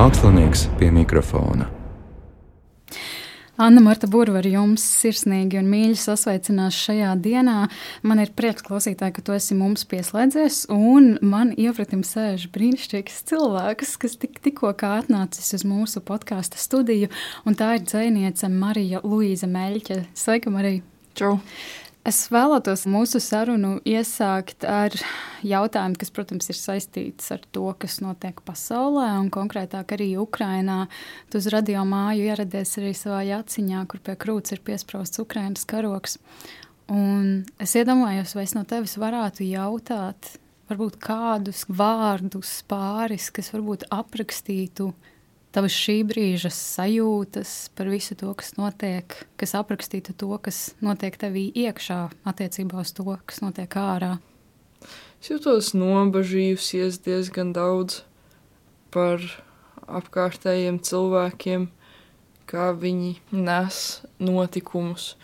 Mākslinieks pie mikrofona. Anna Marta Burva ar jums sirsnīgi un mīļi sasveicinās šajā dienā. Man ir prieks klausītāji, ka tu esi mums pieslēdzies, un man iepratim sēž brīnišķīgs cilvēks, kas tik, tikko kā atnācis uz mūsu podkāstu studiju, un tā ir dzēniece Marija Luīza Meļķe. Sveika, Marija! Čau! Es vēlētos mūsu sarunu iesākt ar jautājumu, kas, protams, ir saistīts ar to, kas notiek pasaulē, un konkrētāk arī Ukrajinā. Tu uz radio māju ieradies arī savā jāciņā, kur pie krūts ir piesprāstīts Ukraiņas karoks. Un es iedomājos, vai es no tevis varētu jautāt, varbūt kādus vārdus pāris, kas varbūt aprakstītu tavas šī brīža sajūtas par visu to, kas notiek, kas aprakstītu to, kas notiek tevī iekšā, attiecībā uz to, kas notiek ārā? Es jūtos nobažījusies diezgan daudz par apkārtējiem cilvēkiem, kā viņi nes notikumus.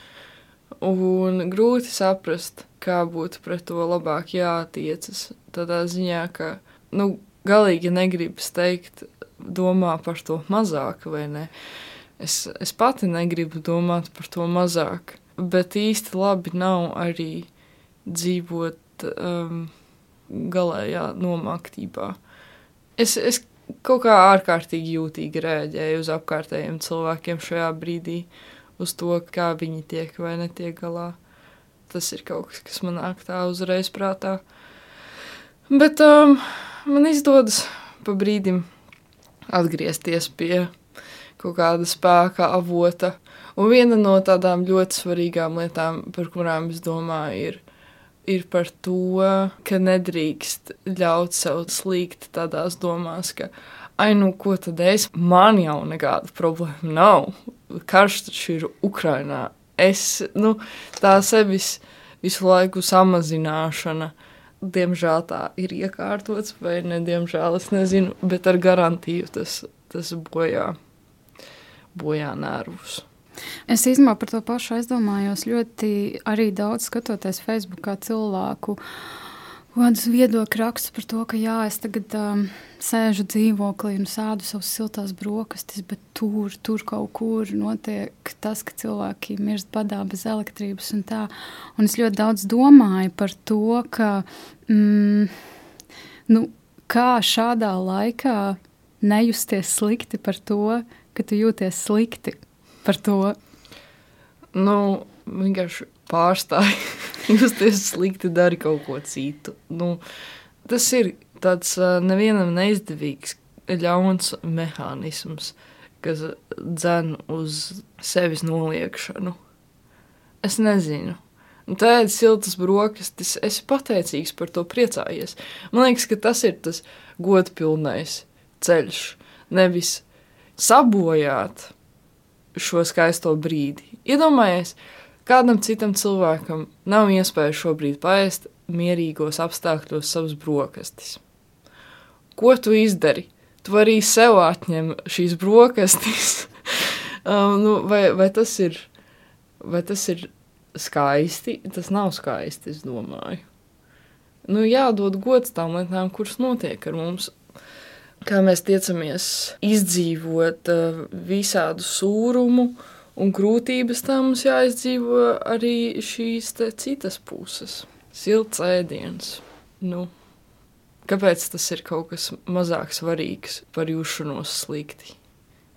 Un grūti saprast, kā būtu pret to labāk jātiecas. Tādā ziņā, ka nu, galīgi negribas teikt, domā par to mazāk, vai ne? Es, es pati negribu domāt par to mazāk, bet īsti labi nav arī dzīvot um, galējā nomaktībā. Es, es kaut kā ārkārtīgi jūtīgi rēģēju uz apkārtējiem cilvēkiem šajā brīdī, uz to, kā viņi tiek vai netiek galā. Tas ir kaut kas, kas man nāk tā uzreiz prātā. Bet um, man izdodas pa brīdim atgriezties pie kaut kāda spēka avota. Un viena no tādām ļoti svarīgām lietām, par kurām es domāju, ir, ir par to, ka nedrīkst ļaut sev slīgt tādās domās, ka, ai, nu, ko tad es, man jau nekāda problēma nav. Karš taču ir Ukrainā. Es, nu, tā sevis visu laiku samazināšana. Diemžēl tā ir iekārtots, vai ne, diemžēl es nezinu, bet ar garantiju tas, tas bojā, bojā nervus. Es īstenībā par to pašu aizdomājos ļoti arī daudz skatoties Facebookā cilvēku uh, kādus viedokļu rakstus par to, ka jā, es tagad um, sēžu dzīvoklī un sēdu savus siltās brokastis, bet tur, tur kaut kur notiek tas, ka cilvēki mirst badā bez elektrības un tā. Un es ļoti daudz domāju par to, ka mm, nu, kā šādā laikā nejusties slikti par to, ka tu jūties slikti par to. Nu, vienkārši pārstāj justies slikti, dari kaut ko citu. Nu, tas ir tāds nevienam neizdevīgs, ļauns mehānisms, kas dzen uz sevis noliekšanu. Es nezinu. Tā ir siltas brokastis. Es esmu pateicīgs par to, priecājies. Man liekas, ka tas ir tas godpilnais ceļš. Nevis sabojāt šo skaisto brīdi. Iedomājieties, Kādam citam cilvēkam nav iespēja šobrīd paēst mierīgos apstākļos savus brokastis. Ko tu izdari? Tu arī sev atņem šīs brokastis. um, nu, vai, vai, tas ir, vai tas ir skaisti? Tas nav skaisti, es domāju. Nu, jādod gods tām lietām, kuras notiek ar mums. Kā mēs tiecamies izdzīvot uh, visādu sūrumu, Un grūtības tam mums jāizdzīvo arī šīs citas puses. Silts ēdiens. Nu, kāpēc tas ir kaut kas mazāk svarīgs par jūšanos slikti?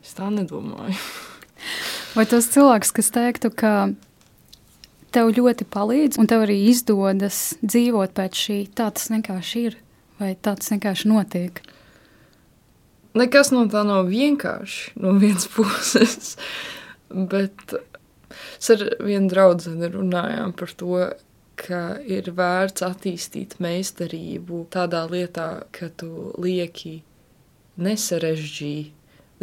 Es tā nedomāju. Vai tas cilvēks, kas teiktu, ka tev ļoti palīdz, un tev arī izdodas dzīvot pēc šī, tā tas vienkārši ir, vai tā tas vienkārši notiek? Nekas no tā nav vienkārši no vienas puses. Bet es ar vienu draugu runājām par to, ka ir vērts attīstīt meistarību tādā lietā, ka tu lieki nesarežģīji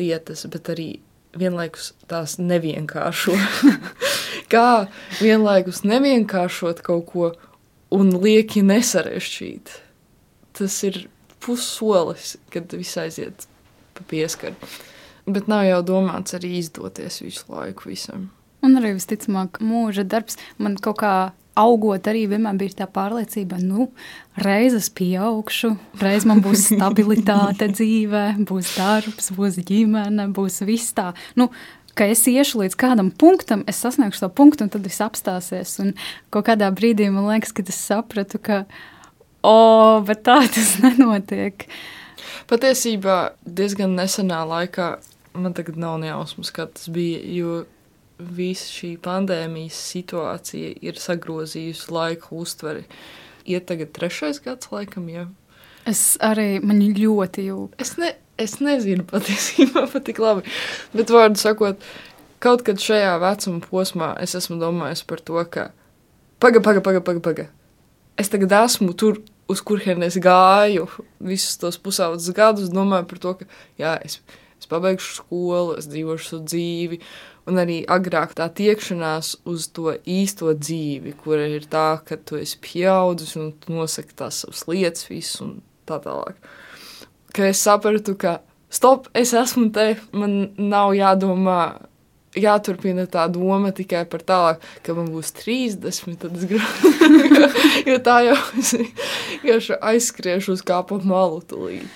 lietas, bet arī vienlaikus tās nevienkāršo. Kā vienlaikus nevienkāršot kaut ko un lieki nesarežģīt. Tas ir pussolis, kad viss aiziet pa pieskaru. Bet nav jau domāts arī izdoties visu laiku visam. Un arī visticamāk, mūža darbs man kaut kā augot arī vienmēr bija tā pārliecība, nu, reizes pieaugšu, reiz man būs stabilitāte dzīvē, būs darbs, būs ģimene, būs viss tā. Nu, ka es iešu līdz kādam punktam, es sasniegšu to punktu, un tad viss apstāsies. Un kaut kādā brīdī man liekas, ka es sapratu, ka, o, bet tā tas nenotiek. Patiesībā diezgan nesenā laikā man tagad nav nejausmas, kā tas bija, jo visa šī pandēmijas situācija ir sagrozījusi laika uztveri. Iet tagad trešais gads, laikam, jau. Es arī man ļoti jūtu. Es, ne, es nezinu patiesībā pat tik labi, bet vārdu sakot, kaut kad šajā vecuma posmā es esmu domājis par to, ka paga, paga, paga, paga, paga. Es tagad esmu tur, uz kurien es gāju visus tos pusaudzes gadus, domāju par to, ka jā, es, es pabeigšu skolu, es dzīvošu savu dzīvi, un arī agrāk tā tiekšanās uz to īsto dzīvi, kura ir tā, ka tu esi pieaudzis un tu nosaki tās savas lietas, visu un tā tālāk. Ka es sapratu, ka stop, es esmu te, man nav jādomā. Jāturpina tā doma tikai par tālāk, ka man būs 30, tad es gribu. jo tā jau es vienkārši aizskriešu uz kāpu malu tūlīt.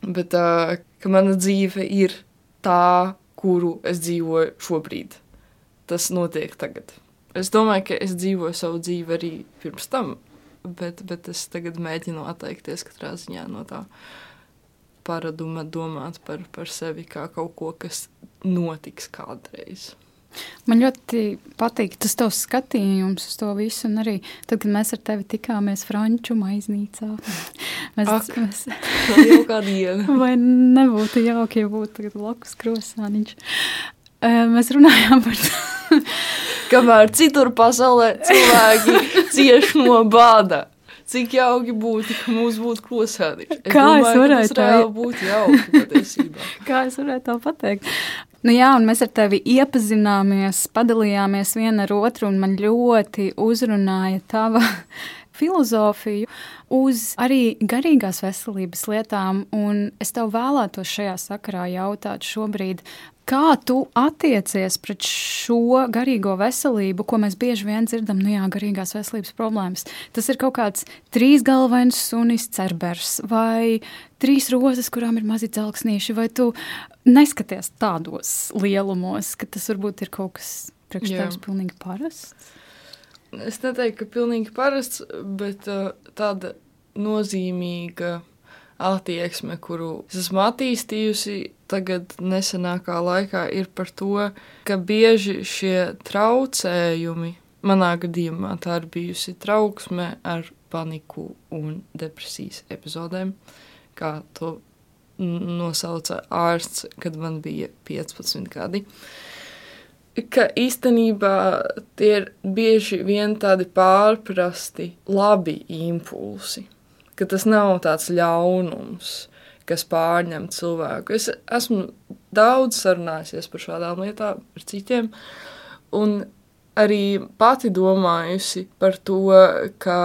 Bet uh, ka mana dzīve ir tā, kuru es dzīvoju šobrīd. Tas notiek tagad. Es domāju, ka es dzīvoju savu dzīvi arī pirms tam, bet, bet es tagad mēģinu atteikties katrā ziņā no tā paraduma domāt par, par sevi kā kaut ko, kas notiks kādreiz. Man ļoti patīk tas tavs skatījums uz to visu, un arī tad, kad mēs ar tevi tikāmies Franču maiznīcā. Mēs, Ak, mēs... jau kā diena. Vai nebūtu jauki, ja būtu tagad blakus krosāniņš. Mēs runājām par to. Kamēr citur pasaulē cilvēki cieš no bāda. Cik jauki būtu, ka mums būtu krosāni. Es Kā domāju, es varētu tā būt jauki patiesībā. Kā es varētu tā pateikt? Nu jā, un mēs ar tevi iepazināmies, padalījāmies viena ar otru, un man ļoti uzrunāja tava filozofiju uz arī garīgās veselības lietām. Un es tev vēlētos šajā sakarā jautāt šobrīd, Kā tu attiecies pret šo garīgo veselību, ko mēs bieži vien dzirdam, nu jā, garīgās veselības problēmas? Tas ir kaut kāds trīs galvains sunis, cerbers vai trīs rozes, kurām ir mazi dzelksnīši, vai tu neskaties tādos lielumos, ka tas varbūt ir kaut kas priekš tevis pilnīgi parasts? Es neteiktu, ka pilnīgi parasts, bet uh, tāda nozīmīga attieksme, kuru es esmu attīstījusi tagad, nesenākā laikā, ir par to, ka bieži šie traucējumi, manā gadījumā tā ir bijusi trauksme ar paniku un depresijas epizodēm, kā to nosauca ārsts, kad man bija 15 gadi. Ka īstenībā tie ir bieži vien tādi pārprasti, labi impulsi ka tas nav tāds ļaunums, kas pārņem cilvēku. Es esmu daudz sarunājusies par šādām lietām ar citiem, un arī pati domājusi par to, ka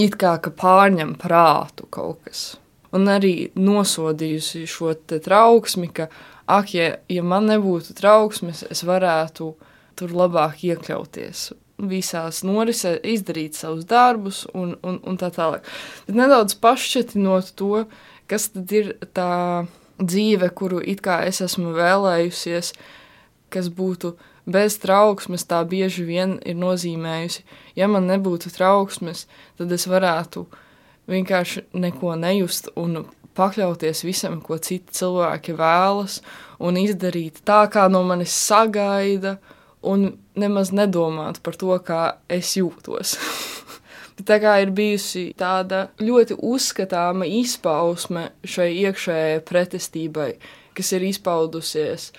it kā ka pārņem prātu kaut kas. Un arī nosodījusi šo trauksmi, ka, ak, ja, ja man nebūtu trauksmes, es varētu tur labāk iekļauties visās norisē, izdarīt savus darbus un, un, un tā tālāk. Bet nedaudz pašķetinot to, kas tad ir tā dzīve, kuru it kā es esmu vēlējusies, kas būtu bez trauksmes, tā bieži vien ir nozīmējusi, ja man nebūtu trauksmes, tad es varētu vienkārši neko nejust un pakļauties visam, ko citi cilvēki vēlas, un izdarīt tā, kā no manis sagaida, un nemaz nedomāt par to, kā es jūtos. tā kā ir bijusi tāda ļoti uzskatāma izpausme šai iekšējai pretestībai, kas ir izpaudusies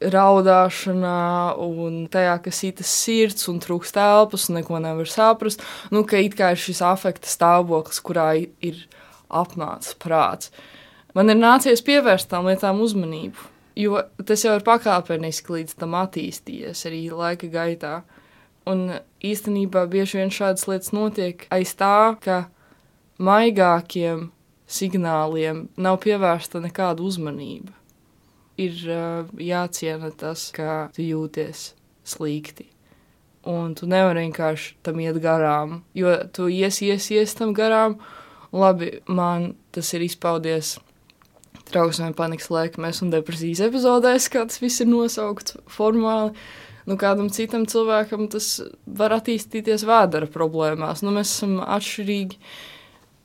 raudāšanā, un tajā, ka sītas sirds un trūkst telpas, un neko nevar saprast. Nu, ka it kā ir šis afekta stāvoklis, kurā ir apmāts prāts. Man ir nācies pievērst tām lietām uzmanību. Jo tas jau ir pakāpeniski līdz tam attīstījies arī laika gaitā. Un īstenībā bieži vien šādas lietas notiek aiz tā, ka maigākiem signāliem nav pievērsta nekāda uzmanība. Ir uh, jāciena tas, kā tu jūties slikti. un tu nevari vienkārši tam iet garām, jo tu ies, ies, ies tam garām. Labi, man tas ir izpaudies trauksmē, panikas lēkmēs un depresijas epizodēs, kā tas viss ir nosaukts formāli. Nu, kādam citam cilvēkam tas var attīstīties vēdera problēmās. Nu, mēs esam atšķirīgi.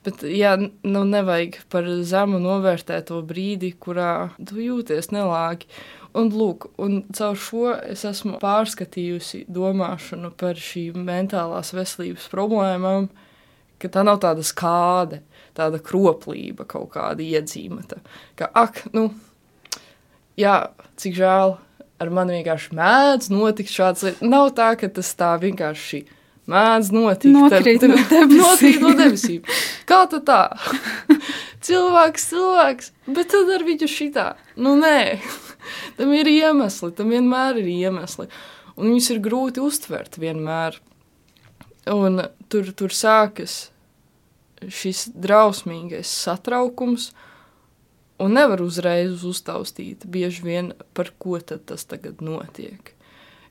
Bet, jā, nu, nevajag par zemu novērtēt to brīdi, kurā tu jūties nelāgi. Un, lūk, un caur šo es esmu pārskatījusi domāšanu par šīm mentālās veselības problēmām, ka tā nav tāda skāde, tāda kroplība kaut kāda iedzīmata. Ka, ak, nu, jā, cik žēl, ar mani vienkārši mēdz notikt šāds lietas. Nav tā, ka tas tā vienkārši mēdz notikt. Nokrīt no debesīm. Nokrīt no debesīm. Kā tad tā? cilvēks, cilvēks, bet tad ar viņu šitā. Nu, nē. tam ir iemesli, tam vienmēr ir iemesli. Un viņus ir grūti uztvert vienmēr. Un tur, tur sākas šis drausmīgais satraukums, un nevar uzreiz uztaustīt bieži vien, par ko tas tagad notiek.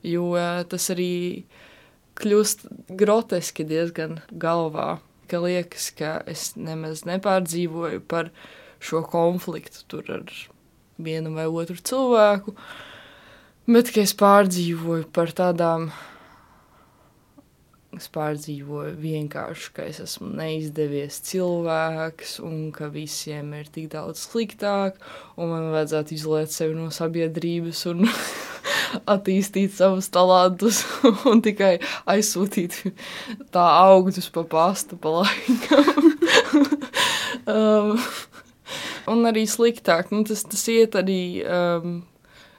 Jo tas arī kļūst groteski diezgan galvā, ka liekas, ka es nemaz nepārdzīvoju par šo konfliktu tur ar vienu vai otru cilvēku, bet ka es pārdzīvoju par tādām. Es pārdzīvoju vienkārši, ka es esmu neizdevies cilvēks, un ka visiem ir tik daudz sliktāk, un man vajadzētu izolēt sevi no sabiedrības un attīstīt savus talantus, un tikai aizsūtīt tā augļus pa pastu pa laikam. um, un arī sliktāk. Nu, tas, tas iet arī um,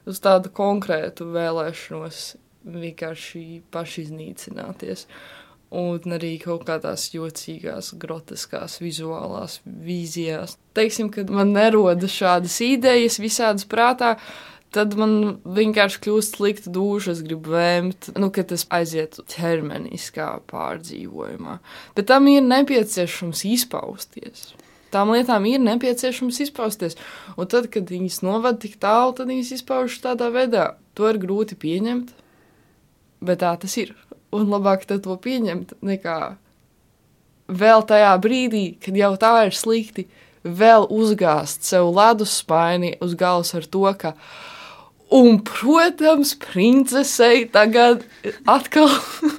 uz tādu konkrētu vēlēšanos vienkārši pašiznīcināties. Un arī kaut kādās jocīgās, groteskās, vizuālās vīzijās. Teiksim, kad man nerodas šādas idejas visādas prātā, tad man vienkārši kļūst slikta duša, es gribu vēmt, nu, ka tas aiziet ķermeniskā pārdzīvojumā. Bet tam ir nepieciešams izpausties tām lietām ir nepieciešams izpausties. Un tad, kad viņas novada tik tālu, tad viņas izpaužas tādā veidā. To ir grūti pieņemt, bet tā tas ir. Un labāk to pieņemt nekā vēl tajā brīdī, kad jau tā ir slikti, vēl uzgāzt sev ledus spaini uz galvas ar to, ka Un, protams, princesei tagad atkal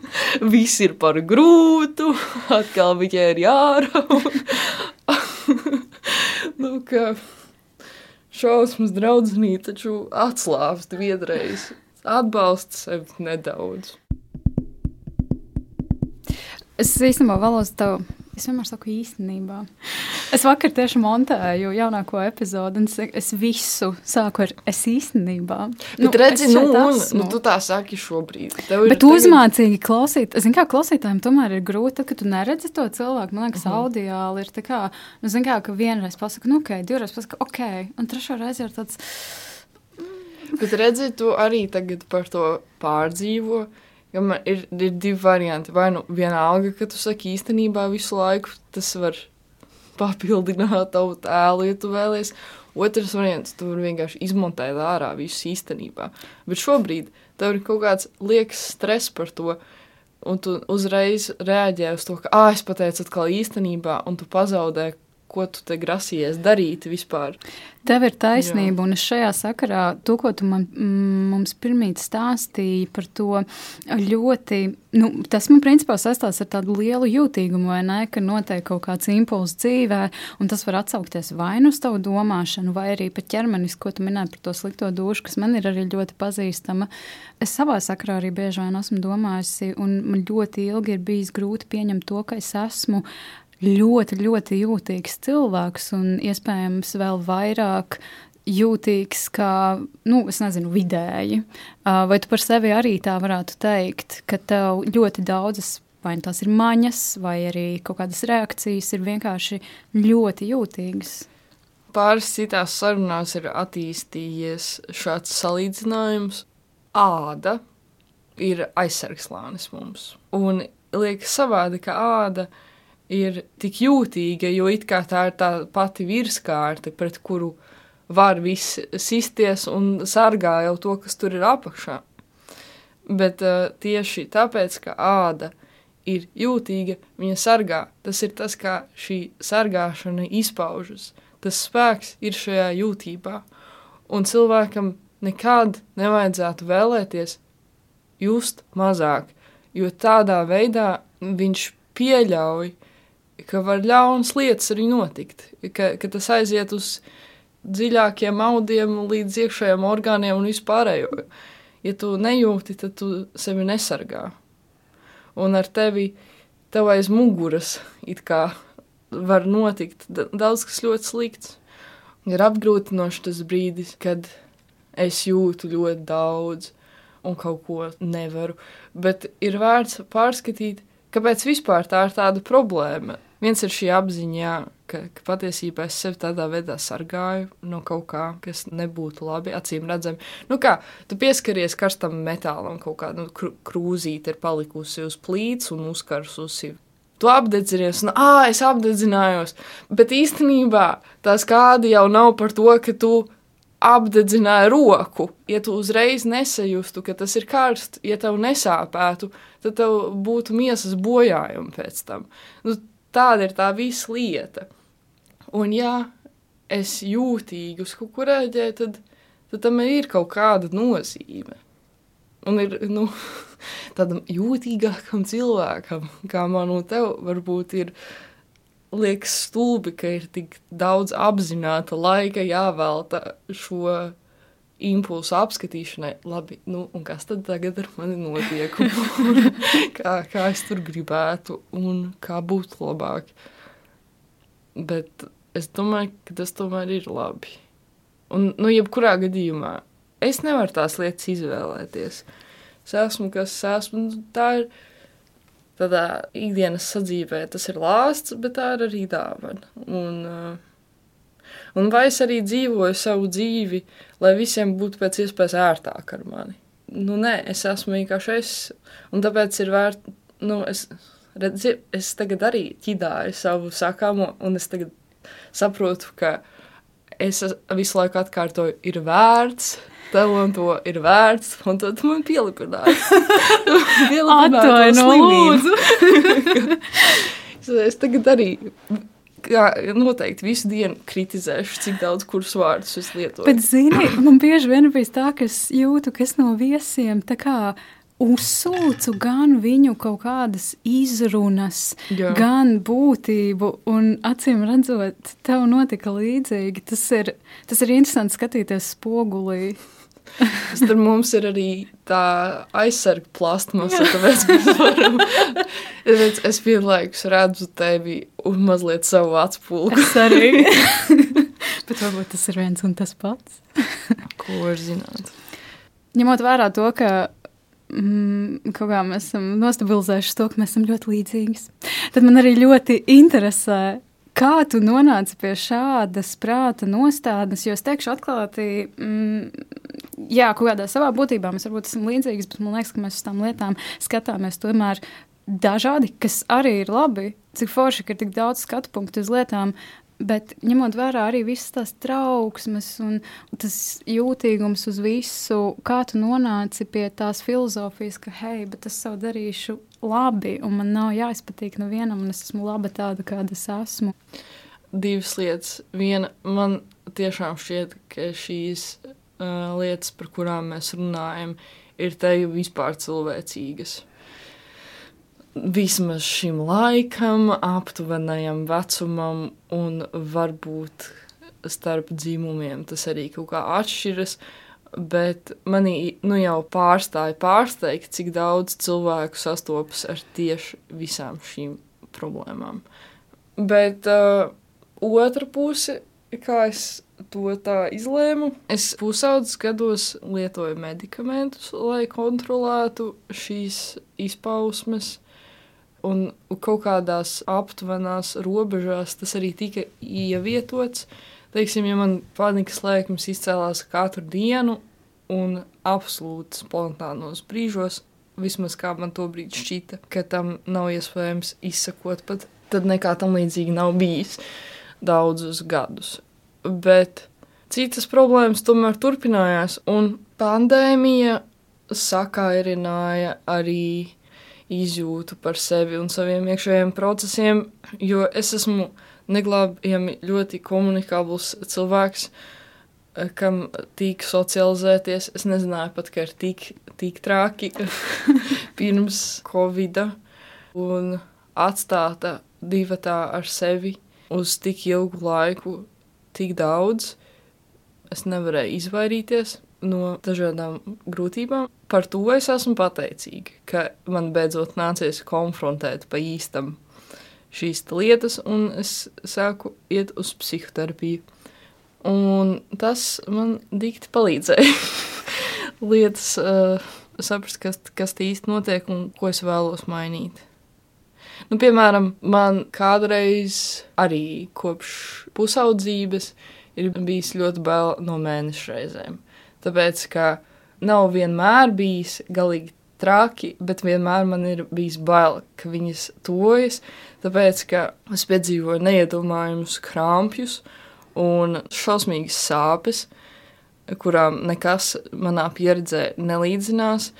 viss ir par grūtu, atkal viņai ir jāraud. nu, ka šausmas draudzenī taču atslābst vienreiz. Atbalsta sevi nedaudz. Es īstenībā vēlos tev Es vienmēr saku īstenībā. Es vakar tieši montēju jaunāko epizodi, un es visu sāku ar es īstenībā. Bet nu, redzi, nu, un, nu, tu tā saki šobrīd. Bet tagad... uzmācīgi klausīt. Zin kā, klausītājiem tomēr ir grūti, tad, kad tu neredzi to cilvēku. Man liekas, uh mhm. -huh. audiāli ir tā kā, nu, zin kā, ka vienreiz pasaka, nu, ok, divreiz pasaka, ok, un trešo reizi ir tāds. Bet redzi, tu arī tagad par to pārdzīvo. Jo man ir, ir divi varianti. Vai nu vienalga, ka tu saki īstenībā visu laiku, tas var papildināt tavu tēlu, ja tu vēlies. Otrs variants, tu vari vienkārši izmontēt ārā visu īstenībā. Bet šobrīd tev ir kaut kāds liekas stress par to, un tu uzreiz reaģē uz to, ka, ah, es pateicu atkal īstenībā, un tu pazaudē ko tu te grasījies darīt vispār. Tev ir taisnība, Jā. un es šajā sakarā, to, ko tu man, mums pirmīt stāstīji par to ļoti, nu, tas man principā saistās ar tādu lielu jūtīgumu, vai ne, ka notiek kaut kāds impulss dzīvē, un tas var atsaukties vai nu uz tavu domāšanu, vai arī pat ķermenis, ko tu minēji par to slikto dušu, kas man ir arī ļoti pazīstama. Es savā sakarā arī bieži vien esmu domājusi, un man ļoti ilgi ir bijis grūti pieņemt to, ka es esmu ļoti, ļoti jūtīgs cilvēks un iespējams vēl vairāk jūtīgs kā, nu, es nezinu, vidēji. Vai tu par sevi arī tā varētu teikt, ka tev ļoti daudzas, vai nu tās ir maņas, vai arī kaut kādas reakcijas ir vienkārši ļoti jūtīgas? Pāris citās sarunās ir attīstījies šāds salīdzinājums. Āda ir aizsargslānis mums. Un liekas savādi, ka āda ir ir tik jūtīga, jo it kā tā ir tā pati virskārta, pret kuru var viss sisties un sargā jau to, kas tur ir apakšā. Bet uh, tieši tāpēc, ka āda ir jūtīga, viņa sargā. Tas ir tas, kā šī sargāšana izpaužas. Tas spēks ir šajā jūtībā. Un cilvēkam nekad nevajadzētu vēlēties just mazāk, jo tādā veidā viņš pieļauj, ka var ļaunas lietas arī notikt, ka, ka tas aiziet uz dziļākiem audiem līdz iekšējiem orgāniem un vispārējo. Ja tu nejūti, tad tu sevi nesargā. Un ar tevi, tev aiz muguras, it kā var notikt daudz kas ļoti slikts. Ir apgrūtinoši tas brīdis, kad es jūtu ļoti daudz un kaut ko nevaru, bet ir vērts pārskatīt, kāpēc vispār tā ir tāda problēma. Viens ir šī apziņa, jā, ka, ka patiesībā es sevi tādā veidā sargāju no kaut kā, kas nebūtu labi, acīm redzami. Nu kā, tu pieskaries karstam metālam, kaut kāda nu, kr krūzīte ir palikusi uz plīts un uzkarsusi. Tu apdedzinies, un ah, es apdedzinājos. Bet īstenībā tā skāde jau nav par to, ka tu apdedzināji roku. Ja tu uzreiz nesajustu, ka tas ir karsts, ja tev nesāpētu, tad tev būtu miesas bojājumi pēc tam. Nu, tāda ir tā visa lieta. Un, ja es jūtīgi uz kaut ko reaģēju, tad, tad tam ir kaut kāda nozīme. Un ir nu, tādam jūtīgākam cilvēkam, kā man un tev, varbūt ir liekas stulbi, ka ir tik daudz apzināta laika jāvelta šo impulsu apskatīšanai. Labi, nu, un kas tad tagad ar mani notiek? kā, kā es tur gribētu un kā būtu labāk. Bet es domāju, ka tas tomēr ir labi. Un, nu, jebkurā gadījumā es nevaru tās lietas izvēlēties. Es esmu, kas es esmu. Nu, tā ir tādā ikdienas sadzīvē, tas ir lāsts, bet tā ir arī dāvana. Un, uh, un vai es arī dzīvoju savu dzīvi, lai visiem būtu pēc iespējas ērtāk ar mani? Nu, nē, es esmu vienkārši es, un tāpēc ir vērts, nu, es, redzi, es tagad arī ķidāju savu sakāmo, un es tagad saprotu, ka es visu laiku atkārtoju, ir vērts, tev un to ir vērts, un tad man pielipināja. Atvaino, no lūdzu. es tagad arī kā, noteikti visu dienu kritizēšu, cik daudz kurus vārdus es lietoju. Bet, zini, man bieži vien bija tā, ka es jūtu, ka es no viesiem tā kā uzsūcu gan viņu kaut kādas izrunas, Jā. gan būtību, un acīm redzot, tev notika līdzīgi. Tas ir, tas ir interesanti skatīties spogulī. Tur mums ir arī tā aizsarga plastmasa, tāpēc mēs varam. Tāpēc es vienlaikus redzu tevi un mazliet savu atspulgu. Es arī. Bet varbūt tas ir viens un tas pats. Ko var zināt? Ņemot vērā to, ka mm, kaut kā mēs esam nostabilizējuši to, ka mēs esam ļoti līdzīgi. Tad man arī ļoti interesē, kā tu nonāci pie šādas prāta nostādnes, jo es teikšu atklāti, mm, jā, kaut kādā savā būtībā mēs varbūt esam līdzīgas, bet man liekas, ka mēs uz tām lietām skatāmies tomēr dažādi, kas arī ir labi. Cik forši, ka ir tik daudz skatu punktu uz lietām, Bet ņemot vērā arī visas tās trauksmes un tas jūtīgums uz visu, kā tu nonāci pie tās filozofijas, ka, hei, bet es savu darīšu labi, un man nav jāizpatīk nevienam, un es esmu laba tāda, kāda es esmu. Divas lietas. Viena, man tiešām šķiet, ka šīs uh, lietas, par kurām mēs runājam, ir te vispār cilvēcīgas vismaz šim laikam, aptuvenajam vecumam, un varbūt starp dzimumiem tas arī kaut kā atšķiras. Bet manī nu jau pārstāja pārsteigt, cik daudz cilvēku sastopas ar tieši visām šīm problēmām. Bet uh, otra puse, kā es to tā izlēmu, es pusaudzes gados lietoju medikamentus, lai kontrolētu šīs izpausmes un kaut kādās aptuvenās robežās tas arī tika ievietots. Teiksim, ja man panikas lēkmes izcēlās katru dienu un absolūti spontānos brīžos, vismaz kā man to brīdi šķita, ka tam nav iespējams izsakot pat, tad nekā tam līdzīgi nav bijis daudzus gadus. Bet citas problēmas tomēr turpinājās, un pandēmija sakairināja arī izjūtu par sevi un saviem iekšējiem procesiem, jo es esmu neglābjami ļoti komunikabls cilvēks, kam tīk socializēties. Es nezināju pat, ka ir tik, tik traki pirms Covida un atstāta divatā ar sevi uz tik ilgu laiku, tik daudz. Es nevarēju izvairīties no dažādām grūtībām. Par to es esmu pateicīga, ka man beidzot nācies konfrontēt pa īstam šīs lietas, un es sāku iet uz psihoterapiju. Un tas man dikti palīdzēja lietas uh, saprast, kas, kas īsti notiek un ko es vēlos mainīt. Nu, piemēram, man kādreiz arī kopš pusaudzības ir bijis ļoti bail no mēneša reizēm. Tāpēc, ka nav vienmēr bijis galīgi traki, bet vienmēr man ir bijis bail, ka viņas tojas, tāpēc, ka es piedzīvoju neiedomājumus krampjus un šausmīgas sāpes, kurām nekas manā pieredzē nelīdzinās.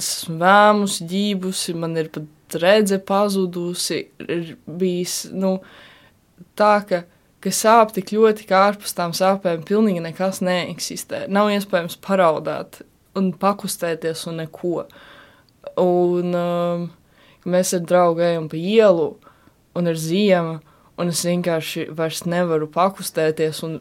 Esmu vēmus, ģībusi, man ir pat redze pazudusi, ir bijis, nu, tā, ka ka sāp tik ļoti, ka ārpus tām sāpēm pilnīgi nekas neeksistē. Nav iespējams paraudāt un pakustēties un neko. Un um, mēs ar draugu ejam pa ielu, un ir ziema, un es vienkārši vairs nevaru pakustēties. Un,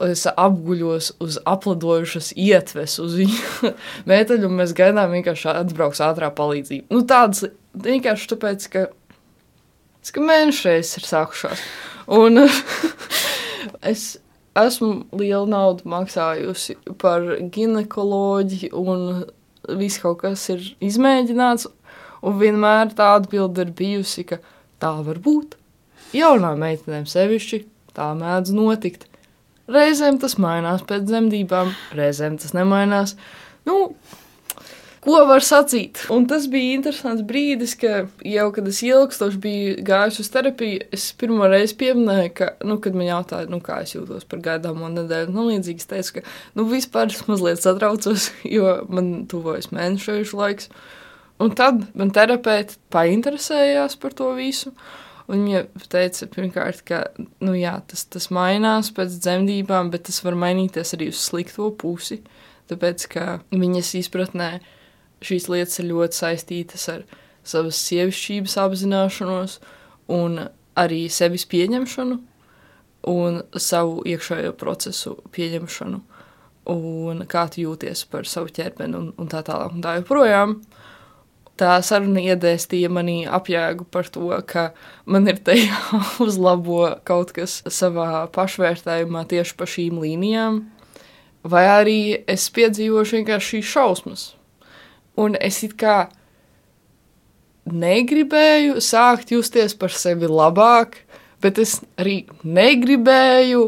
Es apguļos uz apladojušas ietves, uz viņu metāļu, un mēs gaidām vienkārši atbrauks ātrā palīdzība. Nu, tādas vienkārši tāpēc, ka, ka mēnešreiz ir sākušās. Un es esmu lielu naudu maksājusi par ginekoloģiju, un viss kaut kas ir izmēģināts. Un vienmēr tā atbilde ir bijusi, ka tā var būt. Jaunām meitenēm sevišķi tā mēdz notikt. Reizēm tas mainās pēc dzemdībām, reizēm tas nemainās. Nu, ko var sacīt. Un tas bija interesants brīdis, ka jau kad es ilgstoši biju gājusi uz terapiju, es pirmo reizi pieminēju, ka, nu, kad man jautāja, nu, kā es jūtos par gaidāmo nedēļu, nu, līdzīgi es teicu, ka, nu, vispār es mazliet satraucos, jo man tuvojas mēnešējuši laiks. Un tad man terapeiti painteresējās par to visu. Un viņa teica, pirmkārt, ka nu, jā, tas, tas mainās pēc dzemdībām, bet tas var mainīties arī uz slikto pusi. Tāpēc, ka viņas izpratnē šīs lietas ir ļoti saistītas ar savas sievišķības apzināšanos, un arī sevis pieņemšanu, un savu iekšējo procesu pieņemšanu, un kā tu jūties par savu ķermeni, un, un tā tālāk. Un tā joprojām. Tā saruna iedēstīja manī apjēgu par to, ka man ir te jāuzlabo kaut kas savā pašvērtējumā tieši pa šīm līnijām, vai arī es piedzīvošu vienkārši šīs šausmas, un es it kā negribēju sākt justies par sevi labāk, bet es arī negribēju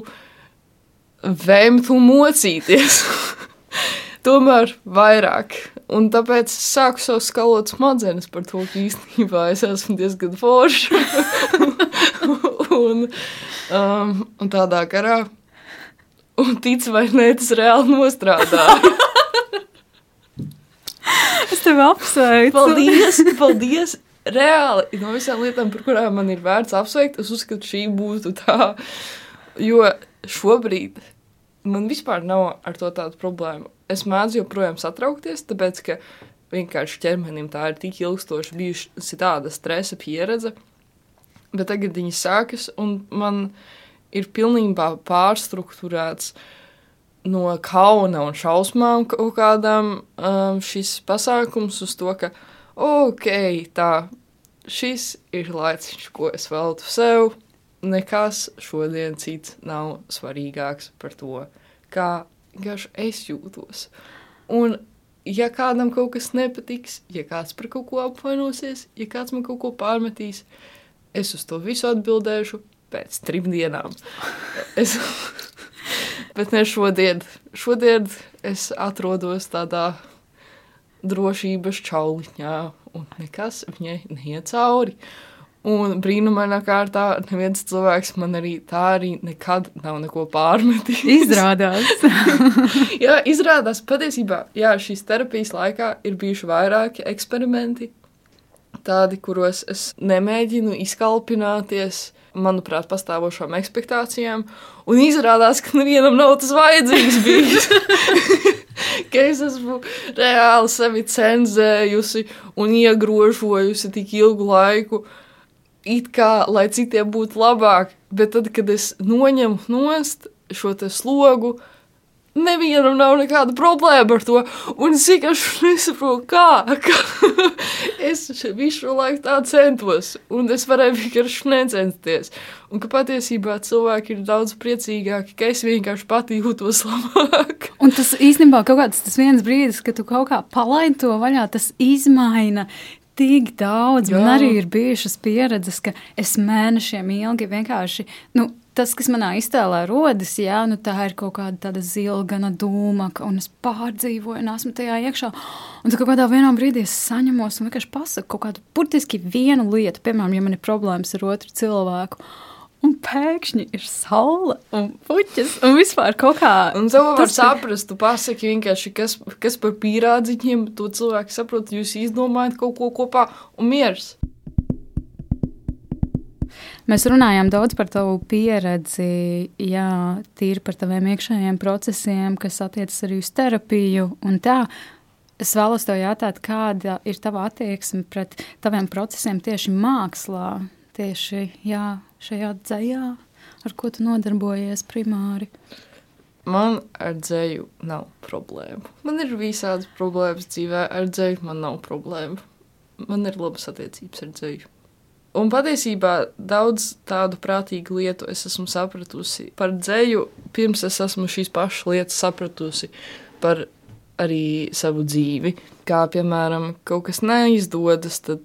vēmt un mocīties. Tomēr vairāk. Un tāpēc es sāku savu skalot smadzenes par to, ka īstenībā es esmu diezgan forša. un, um, un tādā garā. Un tic vai nē, tas reāli nostrādā. Es tevi apsveicu. Paldies! paldies. Reāli no visām lietām, par kurām man ir vērts apsveikt, es uzskatu, šī būtu tā. Jo šobrīd man vispār nav ar to tādu problēmu. Es mēdzu joprojām satraukties, tāpēc ka vienkārši ķermenim tā ir tik ilgstoši bijusi tāda stresa pieredze. Bet tagad viņi sākas, un man ir pilnībā pārstruktūrēts no kauna un šausmām kaut kādām um, šis pasākums uz to, ka ok, tā, šis ir laiciņš, ko es veltu sev. Nekas šodien cits nav svarīgāks par to, kā vienkārši es jūtos. Un, ja kādam kaut kas nepatiks, ja kāds par kaut ko apvainosies, ja kāds man kaut ko pārmetīs, es uz to visu atbildēšu pēc trim dienām. Es Bet ne šodien. Šodien es atrodos tādā drošības čauliņā, un nekas viņai neiet cauri. Un brīnumainā kārtā neviens cilvēks man arī tā arī nekad nav neko pārmetis. Izrādās. jā, izrādās patiesībā, jā, šīs terapijas laikā ir bijuši vairāki eksperimenti, tādi, kuros es nemēģinu izkalpināties, manuprāt, pastāvošām expectācijām, un izrādās, ka nevienam nav tas vajadzīgs bijis. ka es esmu reāli sevi cenzējusi un iegrožojusi tik ilgu laiku it kā lai citiem būtu labāk, bet tad, kad es noņemu nost šo slogu, nevienam nav nekāda problēma ar to. Un es vienkārši nesaprotu, kā, kā. es visu šo laiku tā centos, un es varēju vienkārši necensties. Un ka patiesībā cilvēki ir daudz priecīgāki, ka es vienkārši pati jūtos labāk. un tas īstenībā kaut kāds tas viens brīdis, kad tu kaut kā palaidi to vaļā, tas izmaina tik daudz. Jā. Man arī ir bijušas pieredzes, ka es mēnešiem ilgi vienkārši. Nu, Tas, kas manā iztēlē rodas, jā, nu tā ir kaut kāda tāda zilgana dūma, un es pārdzīvoju, un esmu tajā iekšā. Un tad kādā brīdī es saņemos un vienkārši pasaku kaut kādu burtiski vienu lietu, piemēram, ja man ir problēmas ar otru cilvēku un pēkšņi ir saule un puķis un vispār kaut kā. Un to var tas, saprast, tu pasaki vienkārši, kas, kas par pīrādziņiem, to cilvēki saprot, jūs izdomājat kaut ko kopā un miers. Mēs runājām daudz par tavu pieredzi, jā, tīri par taviem iekšējiem procesiem, kas attiecas arī uz terapiju un tā. Es vēlos tev jautāt, kāda ir tava attieksme pret taviem procesiem tieši mākslā, tieši jā, šajā dzējā, ar ko tu nodarbojies primāri? Man ar dzēju nav problēmu. Man ir visādas problēmas dzīvē, ar dzēju man nav problēmu. Man ir labas attiecības ar dzēju. Un patiesībā daudz tādu prātīgu lietu es esmu sapratusi par dzēju, pirms es esmu šīs pašas lietas sapratusi par arī savu dzīvi. Kā piemēram, kaut kas neizdodas, tad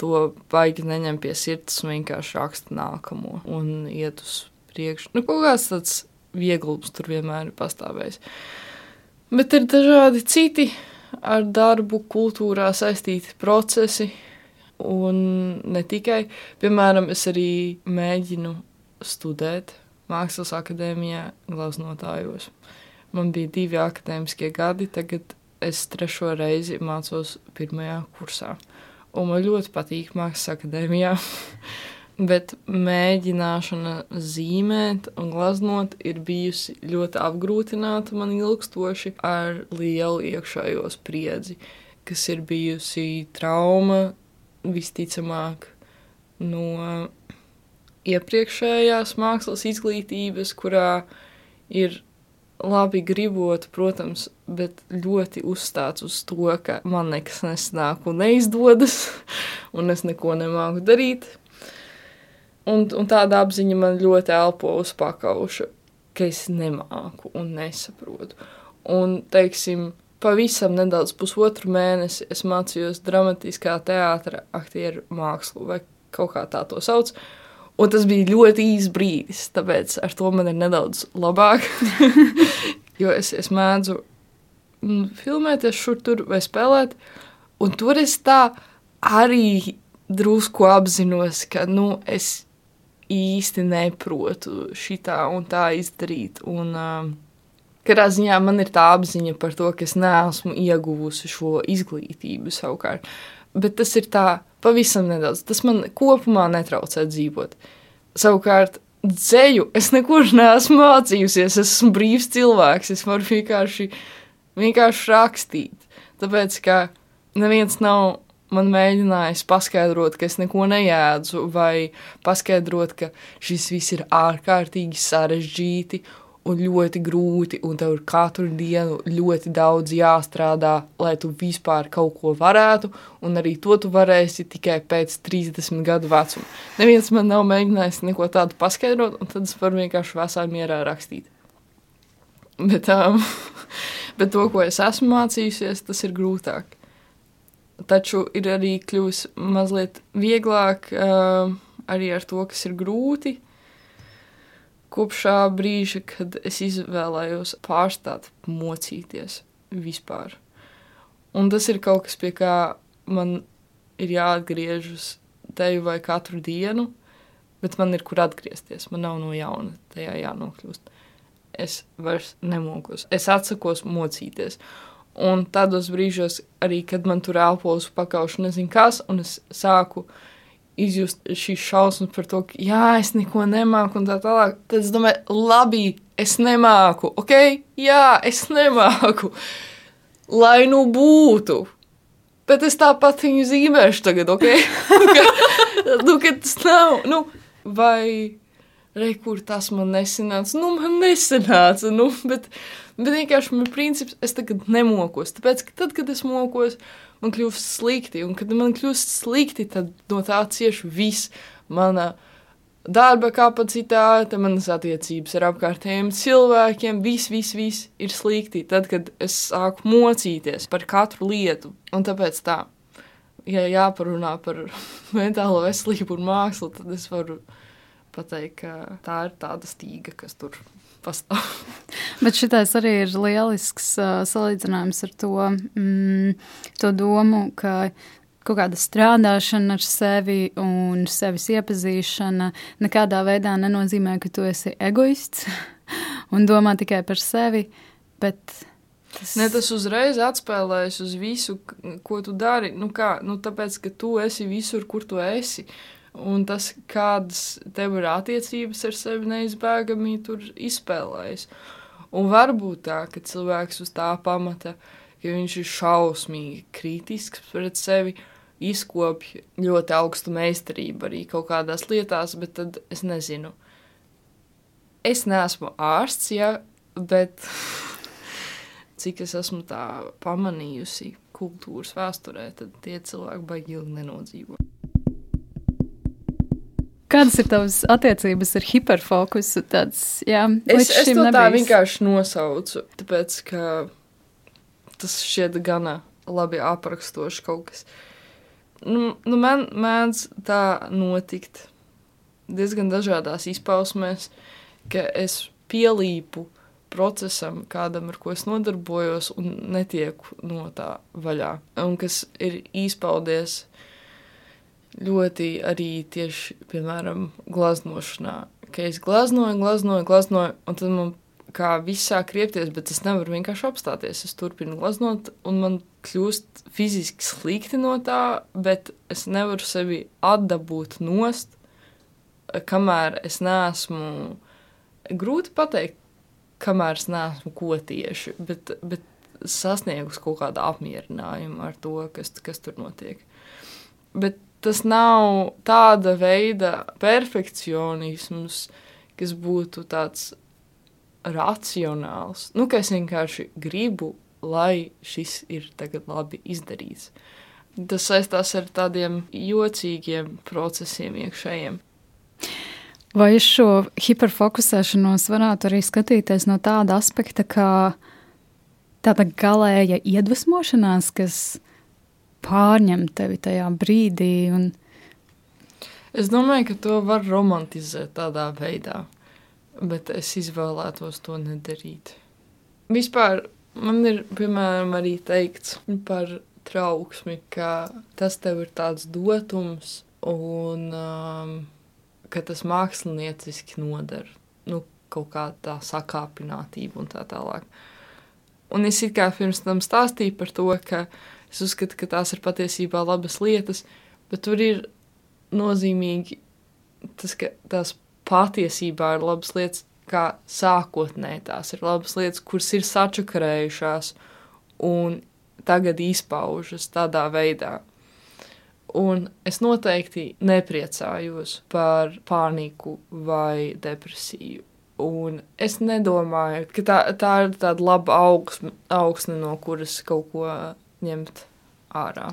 to baigi neņem pie sirds un vienkārši raksta nākamo un iet uz priekšu. Nu, kaut kāds tāds vieglums tur vienmēr ir pastāvējis. Bet ir dažādi citi ar darbu, kultūrā saistīti procesi. Un ne tikai, piemēram, es arī mēģinu studēt Mākslas akadēmijā, glaznotājos. Man bija divi akadēmiskie gadi, tagad es trešo reizi mācos pirmajā kursā un man ļoti patīk Mākslas akadēmijā. Bet mēģināšana zīmēt un glaznot ir bijusi ļoti apgrūtināta man ilgstoši ar lielu iekšējo spriedzi, kas ir bijusi trauma visticamāk no iepriekšējās mākslas izglītības, kurā ir labi gribot, protams, bet ļoti uzstāts uz to, ka man nekas nesnāk un neizdodas, un es neko nemāku darīt. Un, un tāda apziņa man ļoti elpo uz pakauša, ka es nemāku un nesaprotu. Un, teiksim, pavisam nedaudz pusotru mēnesi es mācījos dramatiskā teātra aktieru mākslu, vai kaut kā tā to sauc. Un tas bija ļoti īsts brīdis, tāpēc ar to man ir nedaudz labāk. jo es, es mēdzu mm, filmēties šur tur vai spēlēt, un tur es tā arī drusku apzinos, ka nu, es īsti neprotu šitā un tā izdarīt. Un, uh, Katrā ziņā man ir tā apziņa par to, ka es neesmu ieguvusi šo izglītību savukārt. Bet tas ir tā pavisam nedaudz. Tas man kopumā netraucē dzīvot. Savukārt, dzēju es nekur neesmu mācījusies. Es esmu brīvs cilvēks. Es varu vienkārši, vienkārši rakstīt. Tāpēc, ka neviens nav man mēģinājis paskaidrot, ka es neko neēdzu, vai paskaidrot, ka šis viss ir ārkārtīgi sarežģīti un ļoti grūti, un tev ir katru dienu ļoti daudz jāstrādā, lai tu vispār kaut ko varētu, un arī to tu varēsi tikai pēc 30 gadu vecuma. Neviens man nav mēģinājis neko tādu paskaidrot, un tad es varu vienkārši vesā mierā rakstīt. Bet, um, bet to, ko es esmu mācījusies, tas ir grūtāk. Taču ir arī kļuvis mazliet vieglāk uh, arī ar to, kas ir grūti kopš šā brīža, kad es izvēlējos pārstāt mocīties vispār. Un tas ir kaut kas, pie kā man ir jāatgriežas teju vai katru dienu, bet man ir kur atgriezties. Man nav no jauna tajā jānokļūst. Es vairs nemokos. Es atsakos mocīties. Un tādos brīžos, arī kad man tur elpojas pakaušu, nezinu kas, un es sāku izjust šīs šausmas par to, ka, jā, es neko nemāku, un tā tālāk. Tad es domāju, labi, es nemāku, ok, jā, es nemāku. Lai nu būtu. Bet es tāpat viņu zīmēšu tagad, ok? nu, ka tas nav. Nu, vai re, kur tas man nesanāca? Nu, man nesanāca. Nu, bet, bet vienkārši man princips, es tagad nemokos. Tāpēc, ka tad, kad es mokos, man kļūst slikti. Un kad man kļūst slikti, tad no tā cieši viss mana darba kapacitāte, manas attiecības ar apkārtējiem cilvēkiem, viss, viss, viss ir slikti. Tad, kad es sāku mocīties par katru lietu, un tāpēc tā, ja jāparunā par mentālo veselību un mākslu, tad es varu pateikt, ka tā ir tāda stīga, kas tur pastāv. Bet šis arī ir lielisks uh, salīdzinājums ar to, mm, to domu, ka kaut kāda strādāšana ar sevi un sevis iepazīšana nekādā veidā nenozīmē, ka tu esi egoists un domā tikai par sevi. Tas... Ne, tas uzreiz atspēlējas uz visu, ko tu dari. Nu kā, nu tāpēc, ka tu esi visur, kur tu esi. Un tas, kādas tev ir attiecības ar sevi, neizbēgami tur izspēlējas. Un varbūt tā, ka cilvēks uz tā pamata, ka viņš ir šausmīgi kritisks pret sevi, izkopj ļoti augstu meistarību arī kaut kādās lietās, bet tad es nezinu. Es neesmu ārsts, ja, bet cik es esmu tā pamanījusi kultūras vēsturē, tad tie cilvēki baigi ilgi nenodzīvo. Kādas ir tavas attiecības ar hiperfokusu? Tāds, jā, es es to nebijis. tā vienkārši nosaucu, tāpēc ka tas šķiet gana labi aprakstoši kaut kas. Uh, Nu, nu man mēdz tā notikt diezgan dažādās izpausmēs, ka es pielīpu procesam, kādam, ar ko es nodarbojos, un netieku no tā vaļā. Un kas ir izpaudies ļoti arī tieši, piemēram, glaznošanā. Ka es glaznoju, glaznoju, glaznoju, un tad man kā viss sāk kriepties, bet es nevaru vienkārši apstāties. Es turpinu glaznot, un man kļūst fiziski slikti no tā, bet es nevaru sevi atdabūt nost, kamēr es neesmu. Grūti pateikt, kamēr es neesmu ko tieši, bet, bet sasniegus kaut kādu apmierinājumu ar to, kas, kas tur notiek. Bet tas nav tāda veida perfekcionisms, kas būtu tāds racionāls. Nu, ka es vienkārši gribu, lai šis ir tagad labi izdarīts. Tas saistās ar tādiem jocīgiem procesiem iekšējiem. Vai uz šo hiperfokusēšanos varētu arī skatīties no tāda aspekta, kā tāda galēja iedvesmošanās, kas pārņem tevi tajā brīdī? Un... Es domāju, ka to var romantizēt tādā veidā bet es izvēlētos to nedarīt. Vispār man ir, piemēram, arī teikts par trauksmi, ka tas tev ir tāds dotums un um, ka tas mākslinieciski nodara. Nu, kaut kā tā sakāpinātība un tā tālāk. Un es kā pirms tam stāstīju par to, ka es uzskatu, ka tās ir patiesībā labas lietas, bet tur ir nozīmīgi tas, ka tās patiesībā ir labas lietas, kā sākotnēji tās ir labas lietas, kuras ir sačakarējušās un tagad izpaužas tādā veidā. Un es noteikti nepriecājos par pāniku vai depresiju. Un es nedomāju, ka tā, tā ir tāda laba augsme, augsne, no kuras kaut ko ņemt ārā.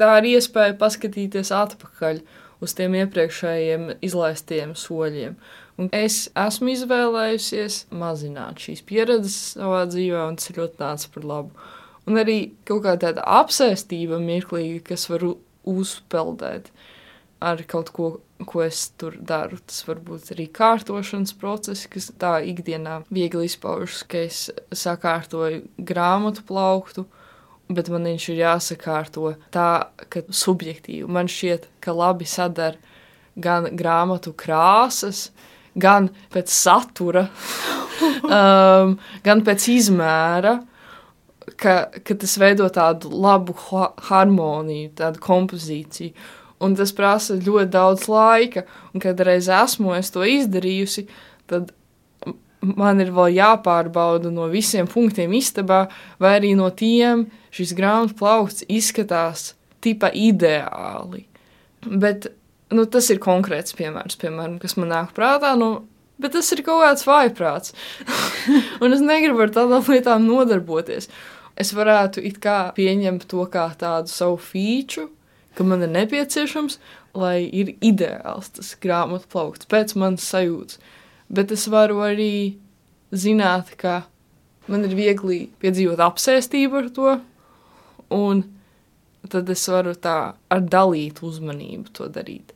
Tā ir iespēja paskatīties atpakaļ uz tiem iepriekšējiem izlaistiem soļiem. Un es esmu izvēlējusies mazināt šīs pieredzes savā dzīvē, un tas ļoti nācis par labu. Un arī kaut kā tāda apsēstība mirklīga, kas var uzpeldēt ar kaut ko, ko es tur daru. Tas var būt arī kārtošanas procesi, kas tā ikdienā viegli izpaužas, ka es sakārtoju grāmatu plauktu bet man viņš ir jāsakārto tā, ka subjektīvi man šķiet, ka labi sadara gan grāmatu krāsas, gan pēc satura, um, gan pēc izmēra. Ka, ka tas veido tādu labu ha harmoniju, tādu kompozīciju. Un tas prasa ļoti daudz laika. Un, kad reiz esmu to izdarījusi, tad man ir vēl jāpārbauda no visiem punktiem istabā, vai arī no tiem šis grāmatu plaukts izskatās tipa ideāli. Bet nu, tas ir konkrēts piemērs, piemēram, kas man nāk prātā. Nu, bet tas ir kaut kāds vājprāts. un es negribu ar tādām lietām nodarboties. Es varētu it kā pieņemt to kā tādu savu feature, ka man ir nepieciešams, lai ir ideāls tas grāmatu plaukts pēc manas sajūtas. Bet es varu arī zināt, ka man ir viegli piedzīvot apsēstību ar to, un tad es varu tā ar dalītu uzmanību to darīt.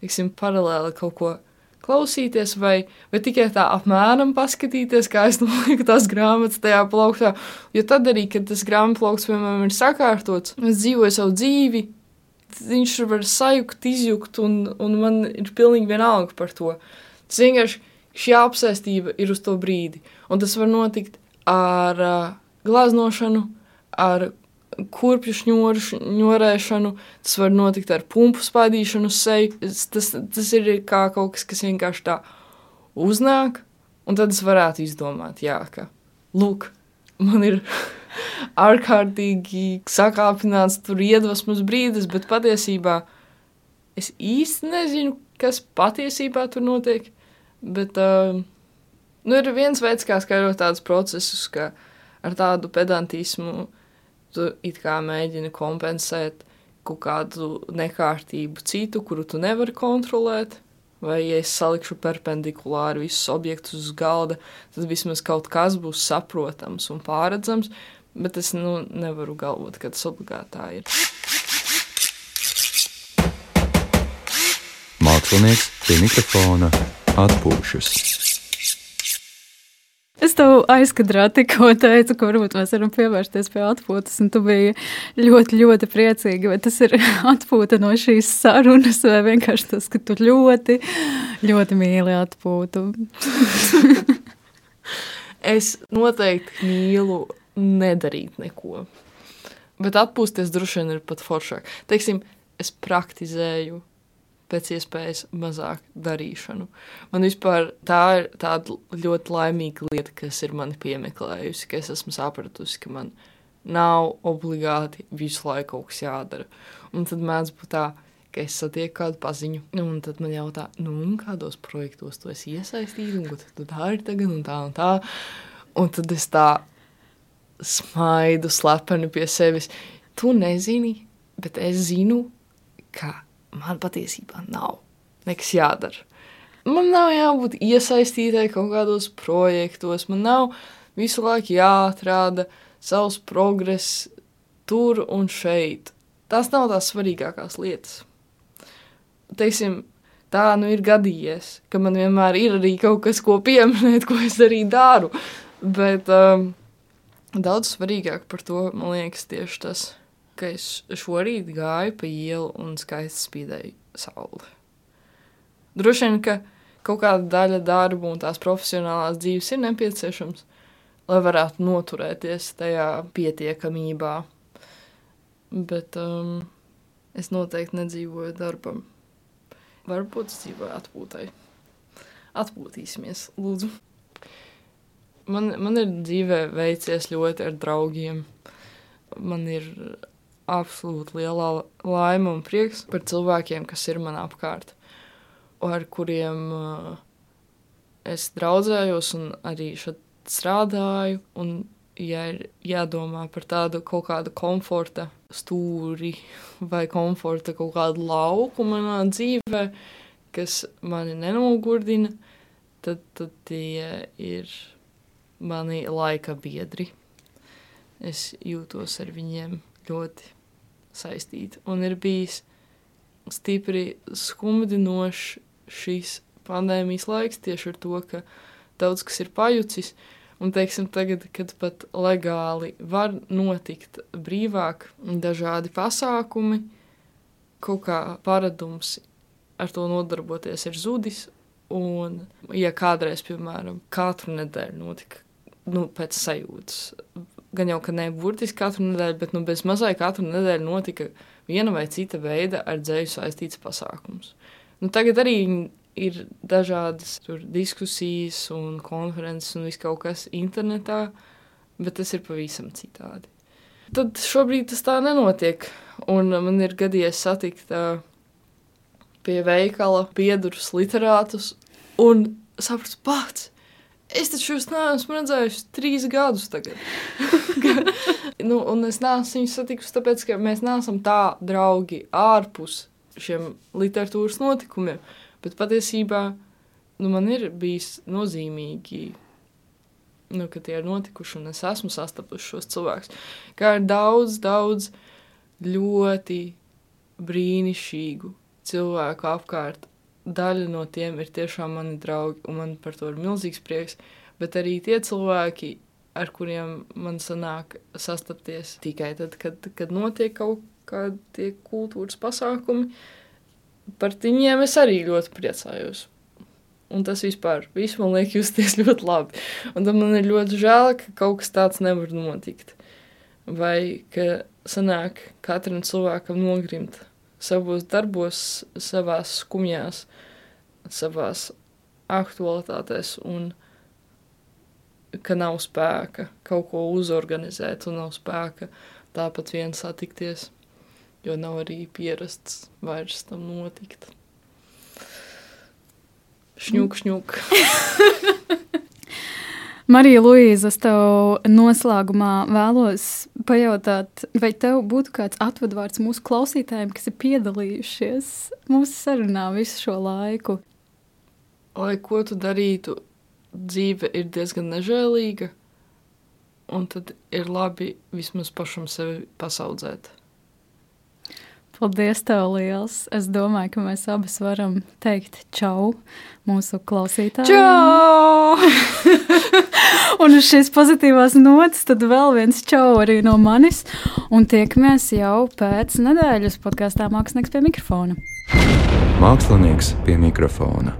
Tiksim, paralēli kaut ko klausīties, vai, vai tikai tā apmēram paskatīties, kā es nolieku tās grāmatas tajā plauktā. Jo tad arī, kad tas grāmatu plaukts, piemēram, ir sakārtots, es dzīvoju savu dzīvi, viņš var sajukt, izjukt, un, un man ir pilnīgi vienalga par to. Tas vienkārši šī apsēstība ir uz to brīdi, un tas var notikt ar uh, glaznošanu, ar kurpju šņoru, šņorēšanu, tas var notikt ar pumpu spaidīšanu uz seju. Tas, tas ir kā kaut kas, kas vienkārši tā uznāk, un tad es varētu izdomāt, jā, ka, lūk, man ir ārkārtīgi sakāpināts tur iedvesmas brīdis, bet patiesībā es īsti nezinu, kas patiesībā tur notiek, bet uh, nu, ir viens veids, kā skaidrot tādus procesus, ka ar tādu pedantismu tu it kā mēģini kompensēt kaut kādu nekārtību citu, kuru tu nevari kontrolēt. Vai, ja es salikšu perpendikulāri visus objektus uz galda, tad vismaz kaut kas būs saprotams un pārredzams, bet es nu, nevaru galvot, ka tas obligāti tā ir. Mākslinieks pie mikrofona atpūšas. Es tev aizkadrā tikko teicu, ka varbūt mēs varam pievērsties pie atpūtas, un tu biji ļoti, ļoti priecīgi. Vai tas ir atpūta no šīs sarunas, vai vienkārši tas, ka tu ļoti, ļoti mīli atpūtu? es noteikti mīlu nedarīt neko. Bet atpūsties droši vien ir pat foršāk. Teiksim, es praktizēju pēc iespējas mazāk darīšanu. Man vispār tā ir tāda ļoti laimīga lieta, kas ir mani piemeklējusi, ka es esmu sapratusi, ka man nav obligāti visu laiku kaut kas jādara. Un tad mēdz būt tā, ka es satieku kādu paziņu, un tad man jautā, nu, kādos projektos tu esi iesaistīts, un ko tu dari tagad, un tā, un tā. Un tad es tā smaidu slepeni pie sevis. Tu nezini, bet es zinu, ka man patiesībā nav nekas jādara. Man nav jābūt iesaistītai kaut kādos projektos, man nav visu laiku jāatrāda savs progress tur un šeit. Tas nav tās svarīgākās lietas. Teiksim, tā nu ir gadījies, ka man vienmēr ir arī kaut kas, ko pieminēt, ko es arī daru. Bet um, daudz svarīgāk par to, man liekas, tieši tas, ka es šorīt gāju pa ielu un skaisti spīdēju sauli. Droši vien, ka kaut kāda daļa darba un tās profesionālās dzīves ir nepieciešams, lai varētu noturēties tajā pietiekamībā. Bet um, es noteikti nedzīvoju darbam. Varbūt es dzīvoju atpūtai. Atpūtīsimies, lūdzu. Man, man ir dzīvē veicies ļoti ar draugiem. Man ir absolūti liela laime un prieks par cilvēkiem, kas ir man apkārt, ar kuriem uh, es draudzējos un arī šeit strādāju. Un, ja ir jādomā par tādu kaut kādu komforta stūri vai komforta kaut kādu lauku manā dzīvē, kas mani nenogurdina, tad, tad tie ir mani laika biedri. Es jūtos ar viņiem ļoti saistīta. Un ir bijis stipri skumdinošs šīs pandēmijas laiks tieši ar to, ka daudz kas ir pajucis, Un, teiksim, tagad, kad pat legāli var notikt brīvāk dažādi pasākumi, kaut kā paradums ar to nodarboties ir zudis. Un, ja kādreiz, piemēram, katru nedēļu notika nu, pēc sajūtas, gan jau ka ne burtiski katru nedēļu, bet nu, bez mazai katru nedēļu notika viena vai cita veida ar dzēju saistīts pasākums. Nu, tagad arī ir dažādas tur, diskusijas un konferences un viss kaut kas internetā, bet tas ir pavisam citādi. Tad šobrīd tas tā nenotiek. Un man ir gadījies satikt uh, pie veikala biedrus, literātus un saprast, pats. Es taču jūs neesmu redzējusi trīs gadus tagad. nu, un es neesmu viņus satikusi, tāpēc, ka mēs neesam tā draugi ārpus šiem literatūras notikumiem. Bet patiesībā nu, man ir bijis nozīmīgi, nu, ka tie ir notikuši, un es esmu sastapusi šos cilvēkus. Kā ir daudz, daudz ļoti brīnišķīgu cilvēku apkārt. Daļa no tiem ir tiešām mani draugi, un man par to ir milzīgs prieks. Bet arī tie cilvēki, ar kuriem man sanāk sastapties tikai tad, kad, kad notiek kaut kādi kultūras pasākumi, par viņiem es arī ļoti priecājos. Un tas vispār visu man liek justies ļoti labi. Un tad man ir ļoti žēl, ka kaut kas tāds nevar notikt. Vai ka sanāk katram cilvēkam nogrimt savos darbos, savās skumjās, savās aktualitātēs, un ka nav spēka kaut ko uzorganizēt, un nav spēka tāpat vien satikties jo nav arī pierasts vairs tam notikt. Šņūk, šņūk. Marija Luīza, es tev noslēgumā vēlos pajautāt, vai tev būtu kāds atvadvārds mūsu klausītājiem, kas ir piedalījušies mūsu sarunā visu šo laiku? Lai ko tu darītu, dzīve ir diezgan nežēlīga, un tad ir labi vismaz pašam sevi pasaudzēt. Paldies, tev liels. Es domāju, ka mēs abas varam teikt čau mūsu klausītājiem. Čau! un uz šīs pozitīvās nots, tad vēl viens čau arī no manis. Un tiekamies jau pēc nedēļas podkāstā Mākslinieks pie mikrofona. Mākslinieks pie mikrofona.